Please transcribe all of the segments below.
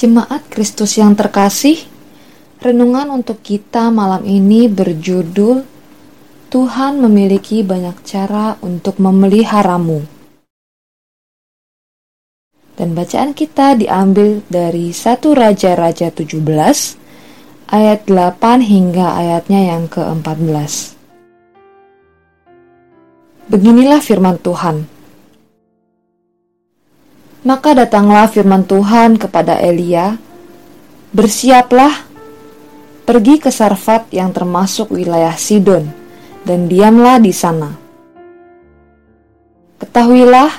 Jemaat Kristus yang terkasih, renungan untuk kita malam ini berjudul Tuhan memiliki banyak cara untuk memeliharamu. Dan bacaan kita diambil dari 1 Raja-Raja 17 ayat 8 hingga ayatnya yang ke-14. Beginilah firman Tuhan. Maka datanglah firman Tuhan kepada Elia, "Bersiaplah, pergi ke Sarfat yang termasuk wilayah Sidon, dan diamlah di sana. Ketahuilah,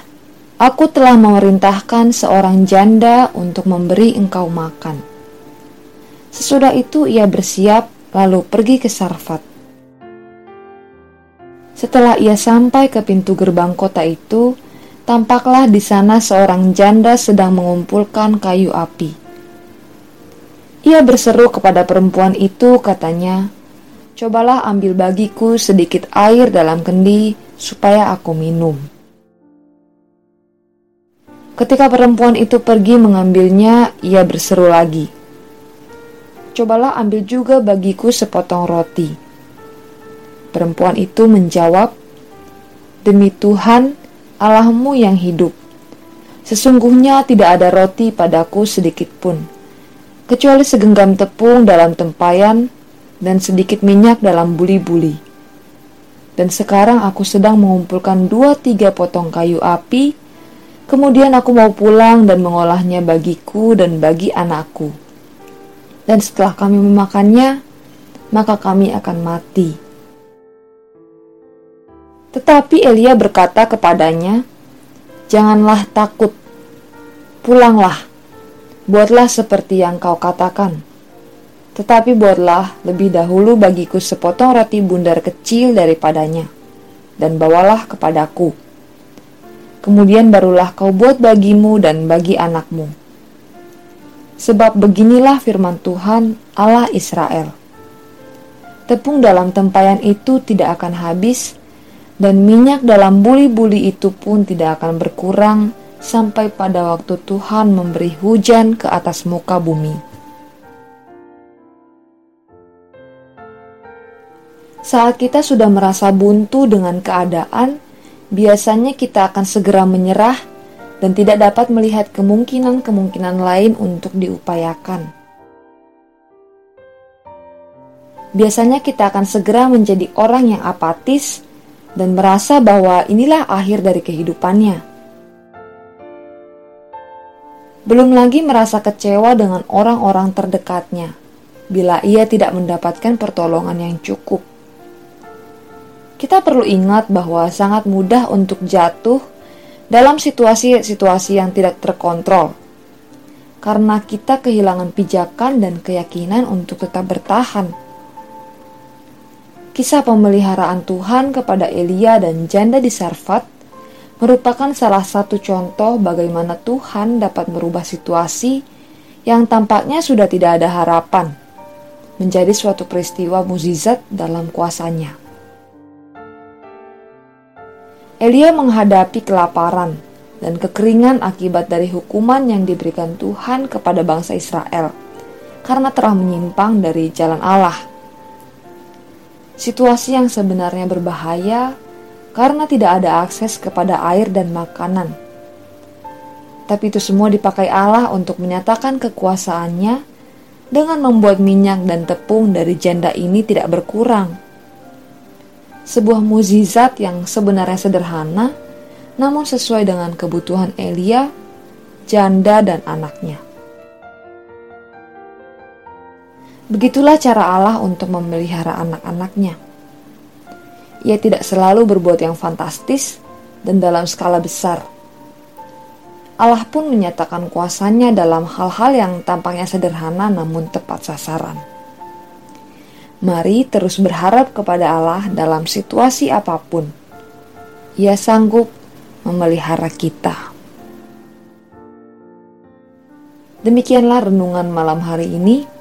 aku telah memerintahkan seorang janda untuk memberi engkau makan." Sesudah itu ia bersiap, lalu pergi ke Sarfat. Setelah ia sampai ke pintu gerbang kota itu, tampaklah di sana seorang janda sedang mengumpulkan kayu api. Ia berseru kepada perempuan itu, katanya, "Cobalah ambil bagiku sedikit air dalam kendi, supaya aku minum." Ketika perempuan itu pergi mengambilnya, ia berseru lagi, "Cobalah ambil juga bagiku sepotong roti." Perempuan itu menjawab, "Demi Tuhan, Allahmu yang hidup. Sesungguhnya tidak ada roti padaku sedikit pun, kecuali segenggam tepung dalam tempayan dan sedikit minyak dalam buli-buli. Dan sekarang aku sedang mengumpulkan dua tiga potong kayu api, kemudian aku mau pulang dan mengolahnya bagiku dan bagi anakku. Dan setelah kami memakannya, maka kami akan mati.' Tetapi Elia berkata kepadanya, "Janganlah takut, pulanglah, buatlah seperti yang kau katakan. Tetapi buatlah lebih dahulu bagiku sepotong roti bundar kecil daripadanya, dan bawalah kepadaku. Kemudian barulah kau buat bagimu dan bagi anakmu. Sebab beginilah firman Tuhan Allah Israel. Tepung dalam tempayan itu tidak akan habis, dan minyak dalam buli-buli itu pun tidak akan berkurang sampai pada waktu Tuhan memberi hujan ke atas muka bumi. Saat kita sudah merasa buntu dengan keadaan, biasanya kita akan segera menyerah dan tidak dapat melihat kemungkinan-kemungkinan lain untuk diupayakan. Biasanya kita akan segera menjadi orang yang apatis dan merasa bahwa inilah akhir dari kehidupannya. Belum lagi merasa kecewa dengan orang-orang terdekatnya bila ia tidak mendapatkan pertolongan yang cukup. Kita perlu ingat bahwa sangat mudah untuk jatuh dalam situasi-situasi yang tidak terkontrol karena kita kehilangan pijakan dan keyakinan untuk tetap bertahan Kisah pemeliharaan Tuhan kepada Elia dan janda di Sarfat merupakan salah satu contoh bagaimana Tuhan dapat merubah situasi yang tampaknya sudah tidak ada harapan menjadi suatu peristiwa mukjizat dalam kuasanya. Elia menghadapi kelaparan dan kekeringan akibat dari hukuman yang diberikan Tuhan kepada bangsa Israel karena telah menyimpang dari jalan Allah situasi yang sebenarnya berbahaya karena tidak ada akses kepada air dan makanan. Tapi itu semua dipakai Allah untuk menyatakan kekuasaannya dengan membuat minyak dan tepung dari janda ini tidak berkurang. Sebuah mukjizat yang sebenarnya sederhana, namun sesuai dengan kebutuhan Elia, janda dan anaknya. Begitulah cara Allah untuk memelihara anak-anaknya. Ia tidak selalu berbuat yang fantastis dan dalam skala besar. Allah pun menyatakan kuasanya dalam hal-hal yang tampaknya sederhana namun tepat sasaran. Mari terus berharap kepada Allah dalam situasi apa pun. Ia sanggup memelihara kita. Demikianlah renungan malam hari ini.